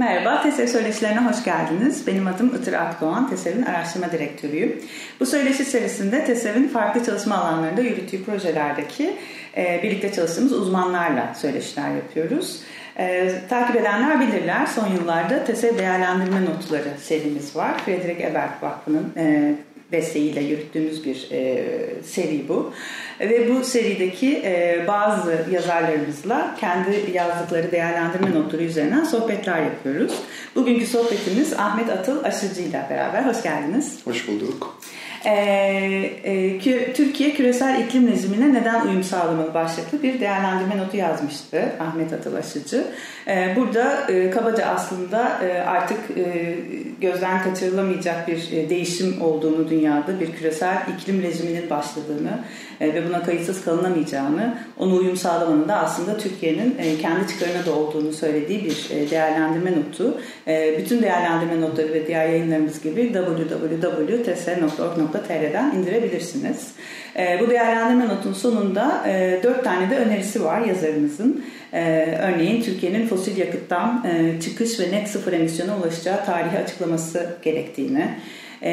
Merhaba, TESEV Söyleşilerine hoş geldiniz. Benim adım Itır Akdoğan, TESEV'in araştırma direktörüyüm. Bu söyleşi serisinde TESEV'in farklı çalışma alanlarında yürüttüğü projelerdeki e, birlikte çalıştığımız uzmanlarla söyleşiler yapıyoruz. E, takip edenler bilirler, son yıllarda TESEV Değerlendirme Notları serimiz var. Frederick Ebert Vakfı'nın e, desteğiyle yürüttüğümüz bir e, seri bu. Ve bu serideki e, bazı yazarlarımızla kendi yazdıkları değerlendirme notları üzerinden sohbetler yapıyoruz. Bugünkü sohbetimiz Ahmet Atıl Aşıcı ile beraber. Hoş geldiniz. Hoş bulduk. Ee, e, Türkiye küresel iklim rejimine neden uyum sağlamalı başlıklı bir değerlendirme notu yazmıştı Ahmet Atıl Aşıcı. Ee, burada e, kabaca aslında e, artık e, gözden kaçırılamayacak bir e, değişim olduğunu dünyada bir küresel iklim rejiminin başladığını e, ve buna kayıtsız kalınamayacağını, ona uyum sağlamanın da aslında Türkiye'nin e, kendi çıkarına da olduğunu söylediği bir e, değerlendirme notu. E, bütün değerlendirme notları ve diğer yayınlarımız gibi www.ts.org.tr'den indirebilirsiniz. E, bu değerlendirme notun sonunda e, dört tane de önerisi var yazarımızın. Ee, örneğin Türkiye'nin fosil yakıttan e, çıkış ve net sıfır emisyona ulaşacağı tarihi açıklaması gerektiğini, e,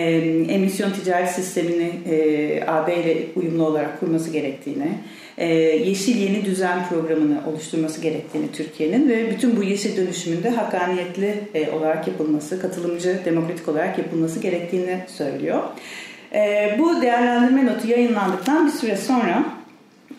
emisyon ticaret sistemini e, AB ile uyumlu olarak kurması gerektiğini, e, Yeşil Yeni Düzen programını oluşturması gerektiğini Türkiye'nin ve bütün bu yeşil dönüşümünde hakkaniyetli e, olarak yapılması, katılımcı, demokratik olarak yapılması gerektiğini söylüyor. E, bu değerlendirme notu yayınlandıktan bir süre sonra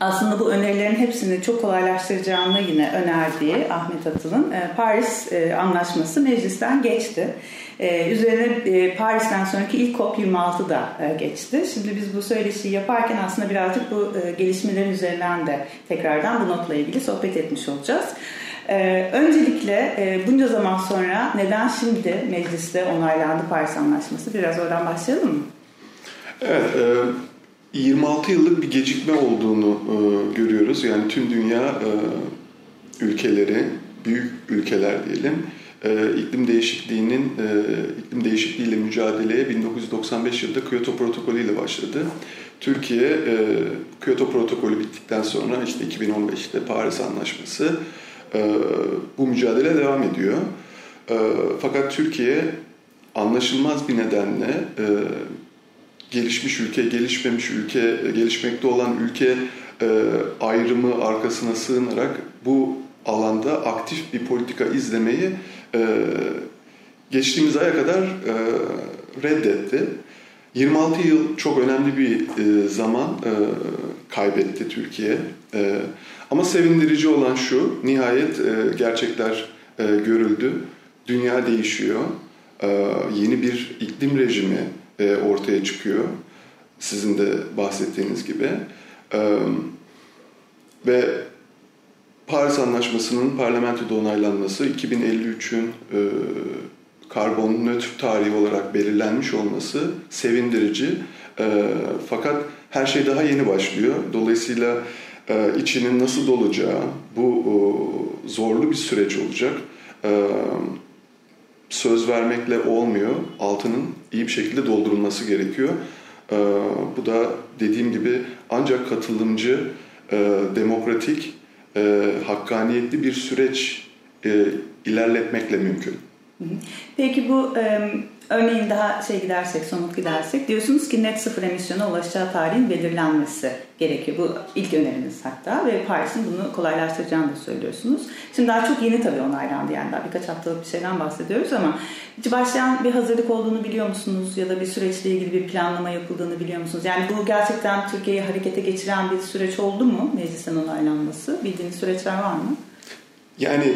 aslında bu önerilerin hepsini çok kolaylaştıracağını yine önerdiği Ahmet Atıl'ın e, Paris e, Anlaşması meclisten geçti. E, üzerine Paris'ten sonraki ilk COP26 da geçti. Şimdi biz bu söyleşiyi yaparken aslında birazcık bu gelişmelerin üzerinden de tekrardan bu notla ilgili sohbet etmiş olacağız. öncelikle bunca zaman sonra neden şimdi mecliste onaylandı Paris Anlaşması? Biraz oradan başlayalım mı? Evet, 26 yıllık bir gecikme olduğunu e, görüyoruz. Yani tüm dünya e, ülkeleri, büyük ülkeler diyelim, e, iklim değişikliğinin e, iklim değişikliğiyle mücadeleye 1995 yılında Kyoto Protokolü ile başladı. Türkiye e, Kyoto Protokolü bittikten sonra işte 2015'te Paris Anlaşması e, bu mücadele devam ediyor. E, fakat Türkiye anlaşılmaz bir nedenle e, gelişmiş ülke, gelişmemiş ülke, gelişmekte olan ülke e, ayrımı arkasına sığınarak bu alanda aktif bir politika izlemeyi e, geçtiğimiz aya kadar e, reddetti. 26 yıl çok önemli bir e, zaman e, kaybetti Türkiye. E, ama sevindirici olan şu, nihayet e, gerçekler e, görüldü. Dünya değişiyor. E, yeni bir iklim rejimi e, ortaya çıkıyor. Sizin de bahsettiğiniz gibi. E, ve Paris Anlaşması'nın parlamentoda onaylanması 2053'ün e, karbon nötr tarihi olarak belirlenmiş olması sevindirici. Fakat her şey daha yeni başlıyor. Dolayısıyla e, içinin nasıl dolacağı bu zorlu bir süreç olacak. E, söz vermekle olmuyor. Altının iyi bir şekilde doldurulması gerekiyor. Ee, bu da dediğim gibi ancak katılımcı, e, demokratik, e, hakkaniyetli bir süreç e, ilerletmekle mümkün. Peki bu Örneğin daha şey gidersek, somut gidersek diyorsunuz ki net sıfır emisyona ulaşacağı tarihin belirlenmesi gerekiyor. Bu ilk öneriniz hatta ve Paris'in bunu kolaylaştıracağını da söylüyorsunuz. Şimdi daha çok yeni tabii onaylandı yani daha birkaç haftalık bir şeyden bahsediyoruz ama hiç başlayan bir hazırlık olduğunu biliyor musunuz? Ya da bir süreçle ilgili bir planlama yapıldığını biliyor musunuz? Yani bu gerçekten Türkiye'yi harekete geçiren bir süreç oldu mu meclisten onaylanması? Bildiğiniz süreçler var mı? Yani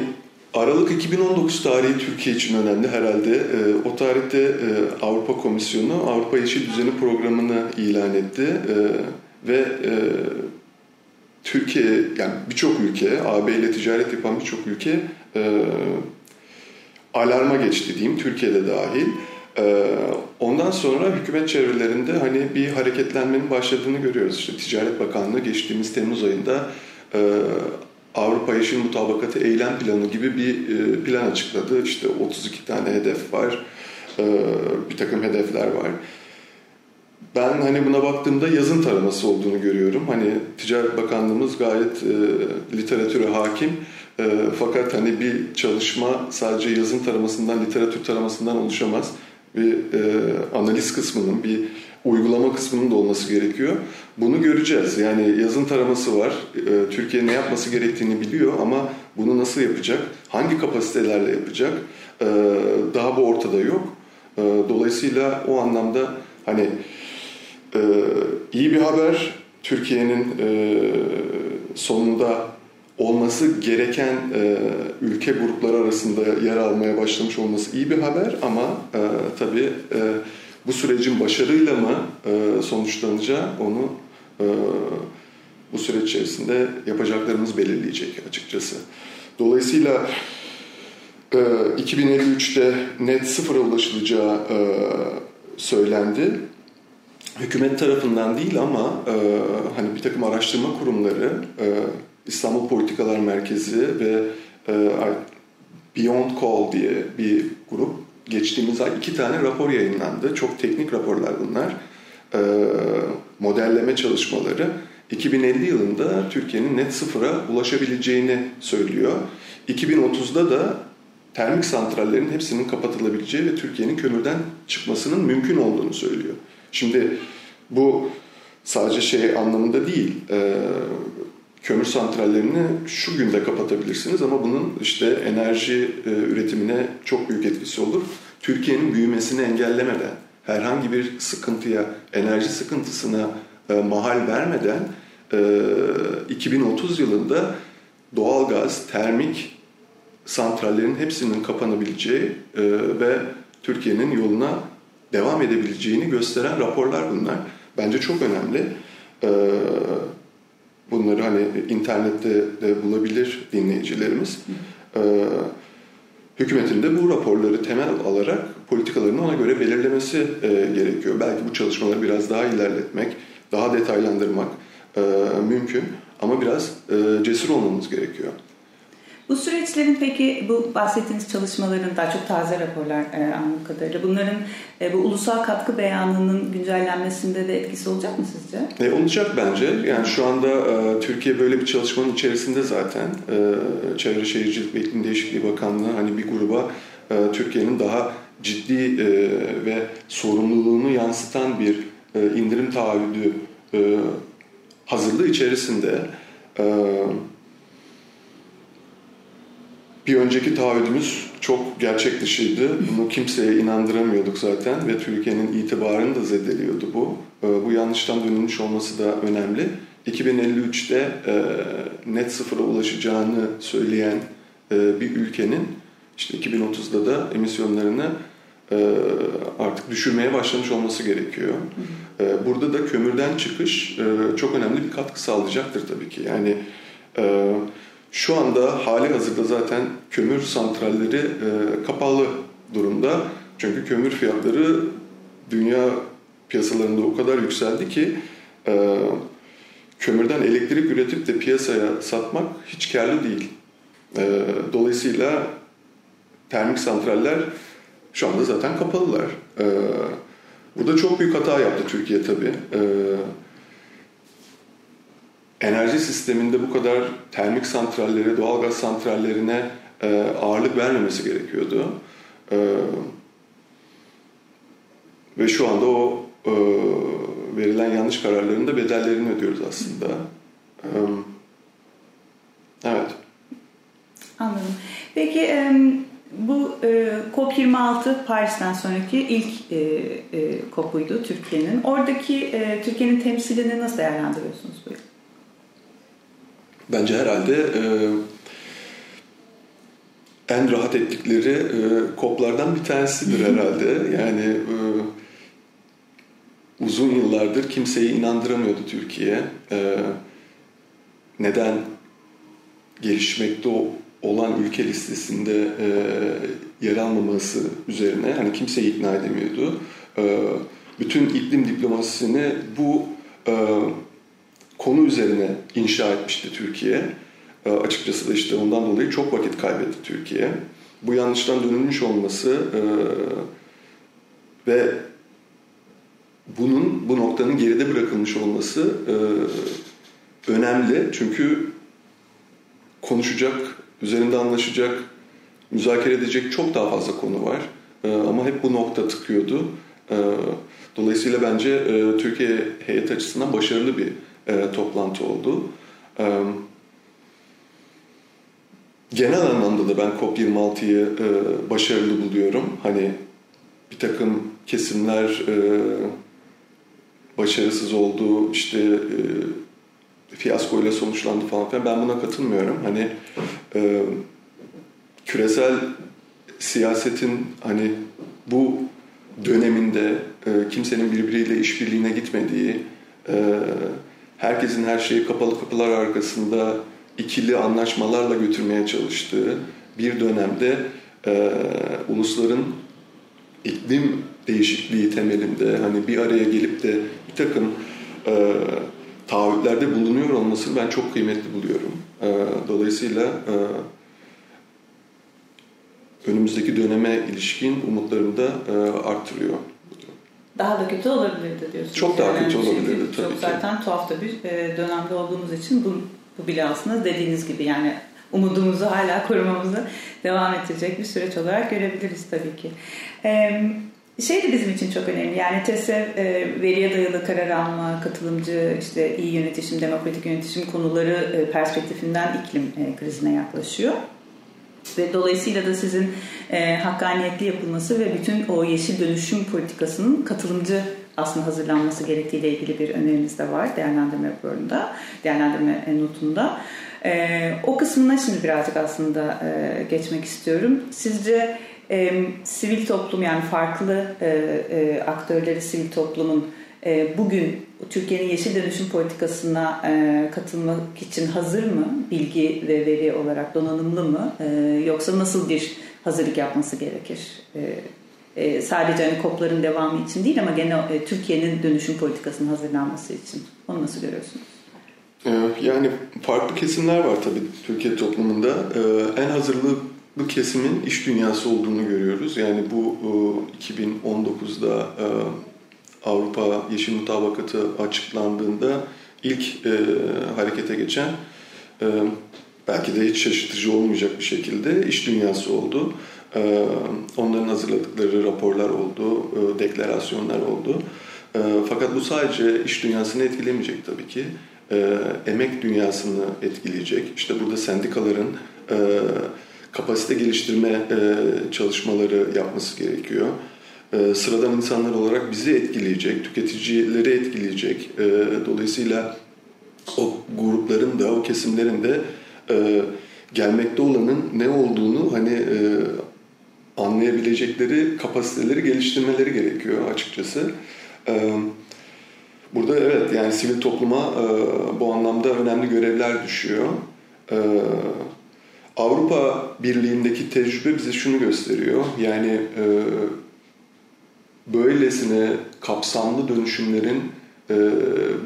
Aralık 2019 tarihi Türkiye için önemli herhalde. E, o tarihte e, Avrupa Komisyonu Avrupa Yeşil Düzeni programını ilan etti e, ve e, Türkiye yani birçok ülke, AB ile ticaret yapan birçok ülke e, alarma geçti diyeyim, Türkiye'de dahil. E, ondan sonra hükümet çevrelerinde hani bir hareketlenmenin başladığını görüyoruz. İşte Ticaret Bakanlığı geçtiğimiz Temmuz ayında Avrupa Yeşil Mutabakatı Eylem Planı gibi bir e, plan açıkladı. İşte 32 tane hedef var, e, bir takım hedefler var. ben hani buna baktığımda yazın taraması olduğunu görüyorum. Hani Ticaret Bakanlığımız gayet e, literatüre hakim. E, fakat hani bir çalışma sadece yazın taramasından, literatür taramasından oluşamaz. Bir e, analiz kısmının, bir uygulama kısmının da olması gerekiyor. Bunu göreceğiz. Yani yazın taraması var. E, Türkiye ne yapması gerektiğini biliyor ama bunu nasıl yapacak? Hangi kapasitelerle yapacak? E, daha bu ortada yok. E, dolayısıyla o anlamda hani e, iyi bir haber. Türkiye'nin e, sonunda olması gereken e, ülke grupları arasında yer almaya başlamış olması iyi bir haber ama e, tabii e, bu sürecin başarıyla mı e, sonuçlanacağı onu e, bu süreç içerisinde yapacaklarımız belirleyecek açıkçası. Dolayısıyla e, 2053'te net sıfıra ulaşılacağı e, söylendi. Hükümet tarafından değil ama e, hani bir takım araştırma kurumları, e, İstanbul Politikalar Merkezi ve e, Beyond Call diye bir grup geçtiğimiz ay iki tane rapor yayınlandı. Çok teknik raporlar bunlar. E, modelleme çalışmaları. 2050 yılında Türkiye'nin net sıfıra ulaşabileceğini söylüyor. 2030'da da termik santrallerin hepsinin kapatılabileceği ve Türkiye'nin kömürden çıkmasının mümkün olduğunu söylüyor. Şimdi bu sadece şey anlamında değil. E, kömür santrallerini şu günde kapatabilirsiniz ama bunun işte enerji e, üretimine çok büyük etkisi olur. Türkiye'nin büyümesini engellemeden, herhangi bir sıkıntıya, enerji sıkıntısına e, mahal vermeden e, 2030 yılında doğalgaz, termik santrallerin hepsinin kapanabileceği e, ve Türkiye'nin yoluna devam edebileceğini gösteren raporlar bunlar. Bence çok önemli. Bunları hani internette de bulabilir dinleyicilerimiz. E, hükümetin de bu raporları temel alarak politikalarını ona göre belirlemesi e, gerekiyor. Belki bu çalışmaları biraz daha ilerletmek, daha detaylandırmak e, mümkün ama biraz e, cesur olmamız gerekiyor. Bu süreçlerin peki bu bahsettiğiniz çalışmaların daha çok taze raporlar e, anladığım kadarıyla bunların e, bu ulusal katkı beyanının güncellenmesinde de etkisi olacak mı sizce? E, olacak bence. Yani şu anda e, Türkiye böyle bir çalışmanın içerisinde zaten e, Çevre Şehircilik ve İklim Değişikliği Bakanlığı hani bir gruba e, Türkiye'nin daha ciddi e, ve sorumluluğunu yansıtan bir e, indirim taahhüdü e, hazırlığı içerisinde. Evet bir önceki taahhüdümüz çok gerçek dışıydı. Bunu kimseye inandıramıyorduk zaten ve Türkiye'nin itibarını da zedeliyordu bu. Ee, bu yanlıştan dönülmüş olması da önemli. 2053'te e, net sıfıra ulaşacağını söyleyen e, bir ülkenin işte 2030'da da emisyonlarını e, artık düşürmeye başlamış olması gerekiyor. Burada da kömürden çıkış çok önemli bir katkı sağlayacaktır tabii ki. Yani şu anda hali hazırda zaten kömür santralleri e, kapalı durumda. Çünkü kömür fiyatları dünya piyasalarında o kadar yükseldi ki e, kömürden elektrik üretip de piyasaya satmak hiç karlı değil. E, dolayısıyla termik santraller şu anda zaten kapalılar. E, burada çok büyük hata yaptı Türkiye tabii. E, enerji sisteminde bu kadar termik santrallere, doğalgaz santrallerine e, ağırlık vermemesi gerekiyordu. E, ve şu anda o e, verilen yanlış kararların da bedellerini ödüyoruz aslında. E, evet. Anladım. Peki e, bu e, COP26 Paris'ten sonraki ilk e, e, COP'uydu Türkiye'nin. Oradaki e, Türkiye'nin temsilini nasıl değerlendiriyorsunuz bu yıl? Bence herhalde e, en rahat ettikleri e, koplardan bir tanesidir herhalde. Yani e, uzun yıllardır kimseyi inandıramıyordu Türkiye. E, neden gelişmekte olan ülke listesinde e, yer almaması üzerine hani kimseyi ikna edemiyordu. E, bütün iklim diplomasisini bu e, konu üzerine inşa etmişti Türkiye. E, açıkçası da işte ondan dolayı çok vakit kaybetti Türkiye. Bu yanlıştan dönülmüş olması e, ve bunun bu noktanın geride bırakılmış olması e, önemli çünkü konuşacak, üzerinde anlaşacak, müzakere edecek çok daha fazla konu var. E, ama hep bu nokta tıkıyordu. Dolayısıyla bence Türkiye heyet açısından başarılı bir e, toplantı oldu. E, genel anlamda da ben COP26'yı e, başarılı buluyorum. Hani bir takım kesimler e, başarısız oldu, işte e, fiyaskoyla sonuçlandı falan filan. Ben buna katılmıyorum. Hani e, küresel siyasetin hani bu döneminde e, kimsenin birbiriyle işbirliğine gitmediği, e, herkesin her şeyi kapalı kapılar arkasında ikili anlaşmalarla götürmeye çalıştığı bir dönemde e, ulusların iklim değişikliği temelinde hani bir araya gelip de bir takım e, taahhütlerde bulunuyor olmasını ben çok kıymetli buluyorum. E, dolayısıyla e, önümüzdeki döneme ilişkin umutlarımı da e, arttırıyor. Daha da kötü olabilirdi diyorsunuz. Çok daha kötü olabilirdi tabii çok ki. Zaten tuhaf da bir e, dönemde olduğumuz için bu, bu bile aslında dediğiniz gibi yani umudumuzu hala korumamızı devam edecek bir süreç olarak görebiliriz tabii ki. Şey de bizim için çok önemli. Yani TESEV e, veriye dayalı karar alma, katılımcı, işte iyi yönetişim, demokratik yönetişim konuları e, perspektifinden iklim e, krizine yaklaşıyor. Ve dolayısıyla da sizin e, hakkaniyetli yapılması ve bütün o yeşil dönüşüm politikasının katılımcı aslında hazırlanması gerektiğiyle ilgili bir öneriniz de var değerlendirme raporunda, değerlendirme notunda. E, o kısmına şimdi birazcık aslında e, geçmek istiyorum. Sizce e, sivil toplum yani farklı e, e, aktörleri sivil toplumun e, bugün Türkiye'nin yeşil dönüşüm politikasına e, katılmak için hazır mı? Bilgi ve veri olarak donanımlı mı? E, yoksa nasıl bir hazırlık yapması gerekir? E, sadece hani kopların devamı için değil ama genel Türkiye'nin dönüşüm politikasının hazırlanması için. Onu nasıl görüyorsunuz? Ee, yani farklı kesimler var tabii Türkiye toplumunda. Ee, en hazırlıklı kesimin iş dünyası olduğunu görüyoruz. Yani bu 2019'da e, Avrupa Yeşil Mutabakatı açıklandığında ilk e, harekete geçen e, belki de hiç şaşırtıcı olmayacak bir şekilde iş dünyası oldu. Onların hazırladıkları raporlar oldu, deklarasyonlar oldu. Fakat bu sadece iş dünyasını etkilemeyecek tabii ki e, emek dünyasını etkileyecek. İşte burada sendikaların e, kapasite geliştirme e, çalışmaları yapması gerekiyor. E, sıradan insanlar olarak bizi etkileyecek, tüketicileri etkileyecek. E, dolayısıyla o grupların da, o kesimlerin de e, gelmekte olanın ne olduğunu hani anlayabilecekleri kapasiteleri geliştirmeleri gerekiyor açıkçası. Burada evet yani sivil topluma bu anlamda önemli görevler düşüyor. Avrupa Birliği'ndeki tecrübe bize şunu gösteriyor. Yani böylesine kapsamlı dönüşümlerin e,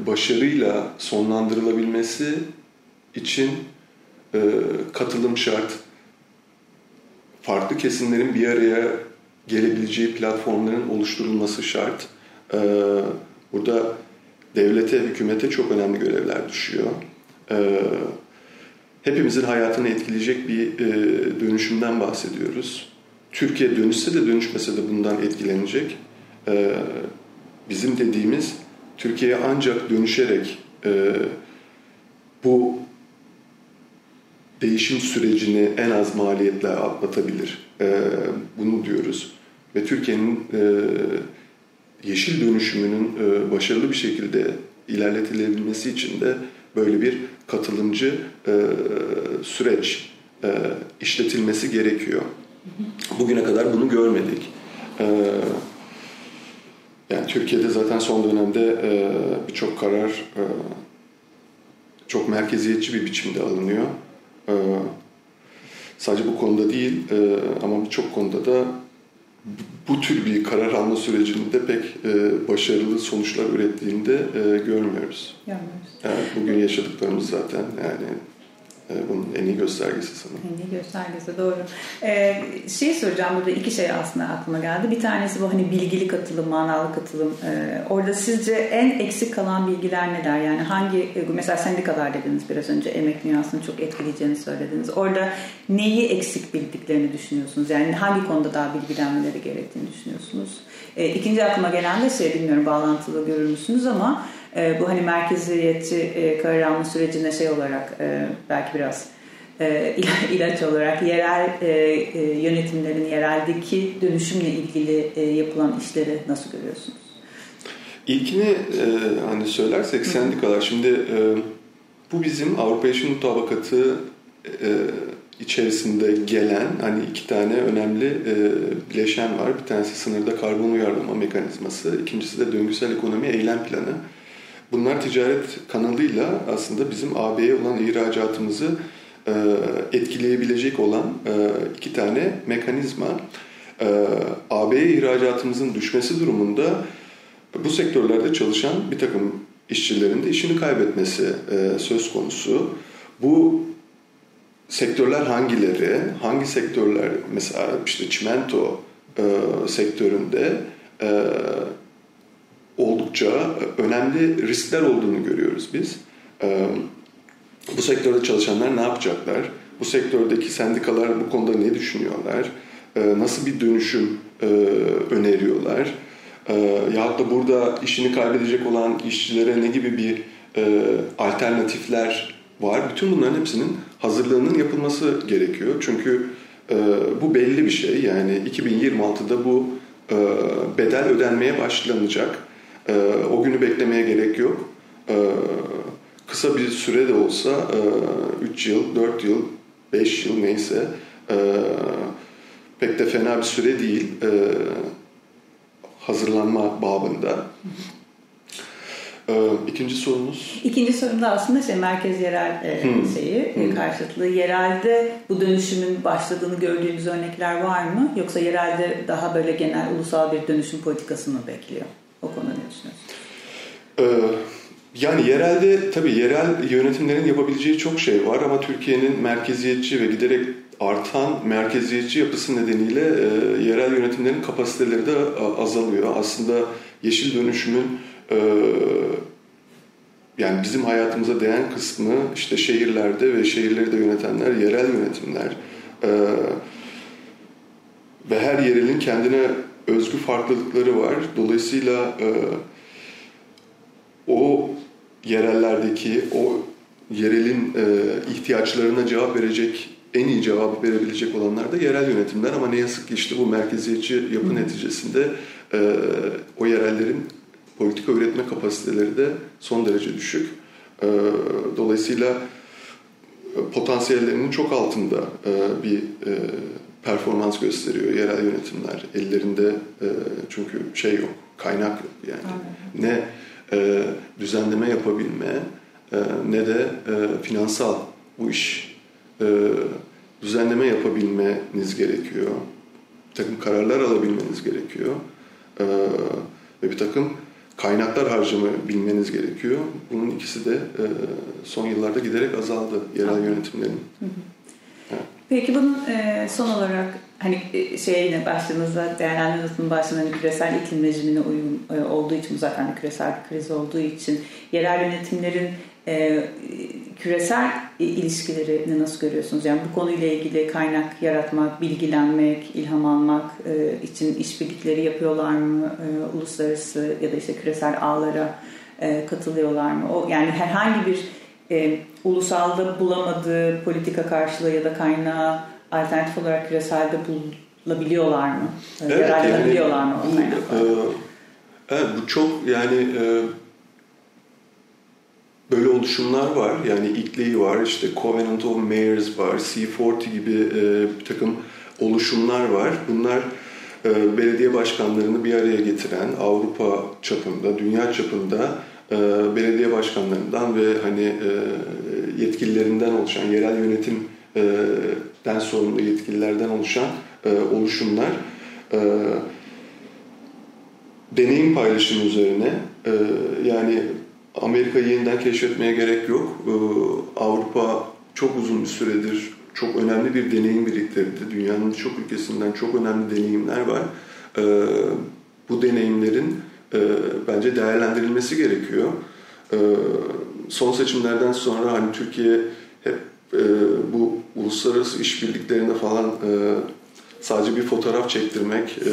başarıyla sonlandırılabilmesi için e, katılım şart. Farklı kesimlerin bir araya gelebileceği platformların oluşturulması şart. E, burada devlete, hükümete çok önemli görevler düşüyor. Ee, hepimizin hayatını etkileyecek bir e, dönüşümden bahsediyoruz. Türkiye dönüşse de dönüşmese de bundan etkilenecek. Ee, bizim dediğimiz Türkiye ancak dönüşerek e, bu değişim sürecini en az maliyetle atlatabilir. E, bunu diyoruz. Ve Türkiye'nin e, yeşil dönüşümünün e, başarılı bir şekilde ilerletilebilmesi için de böyle bir katılımcı e, süreç e, işletilmesi gerekiyor. Bugüne kadar bunu görmedik. Yani Türkiye'de zaten son dönemde birçok karar çok merkeziyetçi bir biçimde alınıyor. Sadece bu konuda değil ama birçok konuda da bu tür bir karar alma sürecinde pek e, başarılı sonuçlar ürettiğinde e, görmüyoruz. Görmüyoruz. Yani bugün yaşadıklarımız zaten yani e, bunun en iyi göstergesi sanırım. En iyi göstergesi doğru. Ee, şey soracağım burada iki şey aslında aklıma geldi. Bir tanesi bu hani bilgili katılım, manalı katılım. Ee, orada sizce en eksik kalan bilgiler neler? Yani hangi e, mesela sendikalar dediniz biraz önce emek dünyasını çok etkileyeceğini söylediniz. Orada neyi eksik bildiklerini düşünüyorsunuz? Yani hangi konuda daha bilgilenmeleri gerektiğini düşünüyorsunuz? Ee, ikinci aklıma gelen de şey bilmiyorum bağlantılı görür müsünüz ama e, bu hani merkeziyetçi e, karar alma sürecine şey olarak e, belki biraz e, ilaç olarak yerel e, e, yönetimlerin yereldeki dönüşümle ilgili e, yapılan işleri nasıl görüyorsunuz? İlkini e, hani söylersek sendikalar şimdi e, bu bizim Avrupa Yeşil Mutabakatı e, içerisinde gelen hani iki tane önemli e, bileşen var. Bir tanesi sınırda karbon uyarlama mekanizması, ikincisi de döngüsel ekonomi eylem planı. Bunlar ticaret kanalıyla aslında bizim AB'ye olan ihracatımızı e, etkileyebilecek olan e, iki tane mekanizma. E, AB'ye ihracatımızın düşmesi durumunda bu sektörlerde çalışan bir takım işçilerin de işini kaybetmesi söz konusu. Bu sektörler hangileri? Hangi sektörler? Mesela işte çimento sektöründe oldukça önemli riskler olduğunu görüyoruz biz. Ee, bu sektörde çalışanlar ne yapacaklar? Bu sektördeki sendikalar bu konuda ne düşünüyorlar? Ee, nasıl bir dönüşüm e, öneriyorlar? Ee, yahut da burada işini kaybedecek olan işçilere ne gibi bir e, alternatifler var? Bütün bunların hepsinin hazırlığının yapılması gerekiyor. Çünkü e, bu belli bir şey. Yani 2026'da bu bedel ödenmeye başlanacak e, o günü beklemeye gerek yok. E, kısa bir süre de olsa e, 3 yıl, 4 yıl, 5 yıl neyse e, pek de fena bir süre değil e, hazırlanma babında. Ee, ikinci sorumuz? İkinci sorum da aslında şey merkez yerel e, hmm. şeyi hmm. karşıtlığı. Yerelde bu dönüşümün başladığını gördüğümüz örnekler var mı? Yoksa yerelde daha böyle genel ulusal bir dönüşüm politikası mı bekliyor? O konuda? Ee, yani yerelde tabii yerel yönetimlerin yapabileceği çok şey var ama Türkiye'nin merkeziyetçi ve giderek artan merkeziyetçi yapısı nedeniyle e, yerel yönetimlerin kapasiteleri de azalıyor. Aslında yeşil dönüşümün e, yani bizim hayatımıza değen kısmı işte şehirlerde ve şehirleri de yönetenler yerel yönetimler. E, ve her yerelin kendine özgü farklılıkları var. Dolayısıyla e, o yerellerdeki o yerelin e, ihtiyaçlarına cevap verecek en iyi cevabı verebilecek olanlar da yerel yönetimler ama ne yazık ki işte bu merkeziyetçi yapı neticesinde e, o yerellerin politika üretme kapasiteleri de son derece düşük. E, dolayısıyla potansiyellerinin çok altında e, bir e, performans gösteriyor yerel yönetimler. Ellerinde e, çünkü şey yok, kaynak yok yani. Aynen. Ne e, düzenleme yapabilme e, ne de e, finansal bu iş e, düzenleme yapabilmeniz gerekiyor. Bir takım kararlar alabilmeniz gerekiyor. E, ve bir takım kaynaklar harcama bilmeniz gerekiyor. Bunun ikisi de e, son yıllarda giderek azaldı yerel yönetimlerin. Hı hı. Peki bunun e, son olarak hani e, şeye yine başladığınızda değerlendirmesinin başında hani küresel iklim rejimine uyum e, olduğu için zaten küresel bir kriz olduğu için yerel yönetimlerin e, küresel ilişkilerini nasıl görüyorsunuz? Yani bu konuyla ilgili kaynak yaratmak, bilgilenmek, ilham almak e, için işbirlikleri yapıyorlar mı? E, uluslararası ya da işte küresel ağlara e, katılıyorlar mı? O yani herhangi bir e, ulusalda bulamadığı politika karşılığı ya da kaynağı alternatif olarak küreselde bulabiliyorlar mı? Evet, Yararlanabiliyorlar yani, mı kaynaklar? E, evet, bu çok yani e, böyle oluşumlar var. Yani İKLİ var, işte Covenant of Mayors var, C40 gibi e, bir takım oluşumlar var. Bunlar e, belediye başkanlarını bir araya getiren Avrupa çapında, dünya çapında e, belediye başkanlarından ve hani e, yetkililerinden oluşan, yerel yönetimden sorumlu yetkililerden oluşan e, oluşumlar deneyim paylaşımı üzerine yani Amerika'yı yeniden keşfetmeye gerek yok. Avrupa çok uzun bir süredir çok önemli bir deneyim biriktirdi. Dünyanın birçok ülkesinden çok önemli deneyimler var. E, bu deneyimlerin e, bence değerlendirilmesi gerekiyor. E, son seçimlerden sonra hani Türkiye hep e, bu uluslararası işbirliklerine falan e, sadece bir fotoğraf çektirmek e,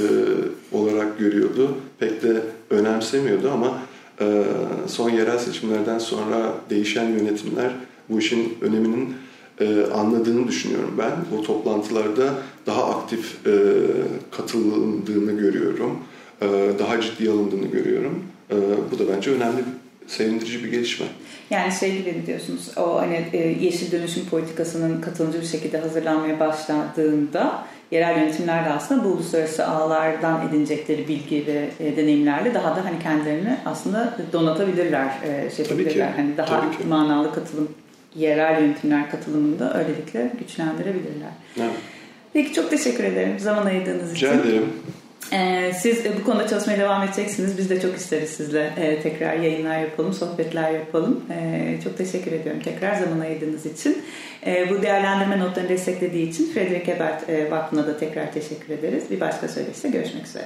olarak görüyordu. Pek de önemsemiyordu ama e, son yerel seçimlerden sonra değişen yönetimler bu işin öneminin e, anladığını düşünüyorum ben. O toplantılarda daha aktif e, katıldığını görüyorum. E, daha ciddi alındığını görüyorum. E, bu da bence önemli, sevindirici bir gelişme. Yani şey gibi diyorsunuz, o hani e, yeşil dönüşüm politikasının katılıcı bir şekilde hazırlanmaya başladığında yerel yönetimler de aslında bu uluslararası ağlardan edinecekleri bilgi ve e, deneyimlerle daha da hani kendilerini aslında donatabilirler, e, şey yapabilirler. Hani daha Tabii manalı katılım, yerel yönetimler katılımını da öylelikle güçlendirebilirler. Evet. Peki çok teşekkür ederim zaman ayırdığınız için. Rica ederim. Ee, siz bu konuda çalışmaya devam edeceksiniz. Biz de çok isteriz sizle e, tekrar yayınlar yapalım, sohbetler yapalım. E, çok teşekkür ediyorum tekrar zaman ayırdığınız için. E, bu değerlendirme notlarını desteklediği için Frederick Ebert Vakfı'na da tekrar teşekkür ederiz. Bir başka söyleşte görüşmek üzere.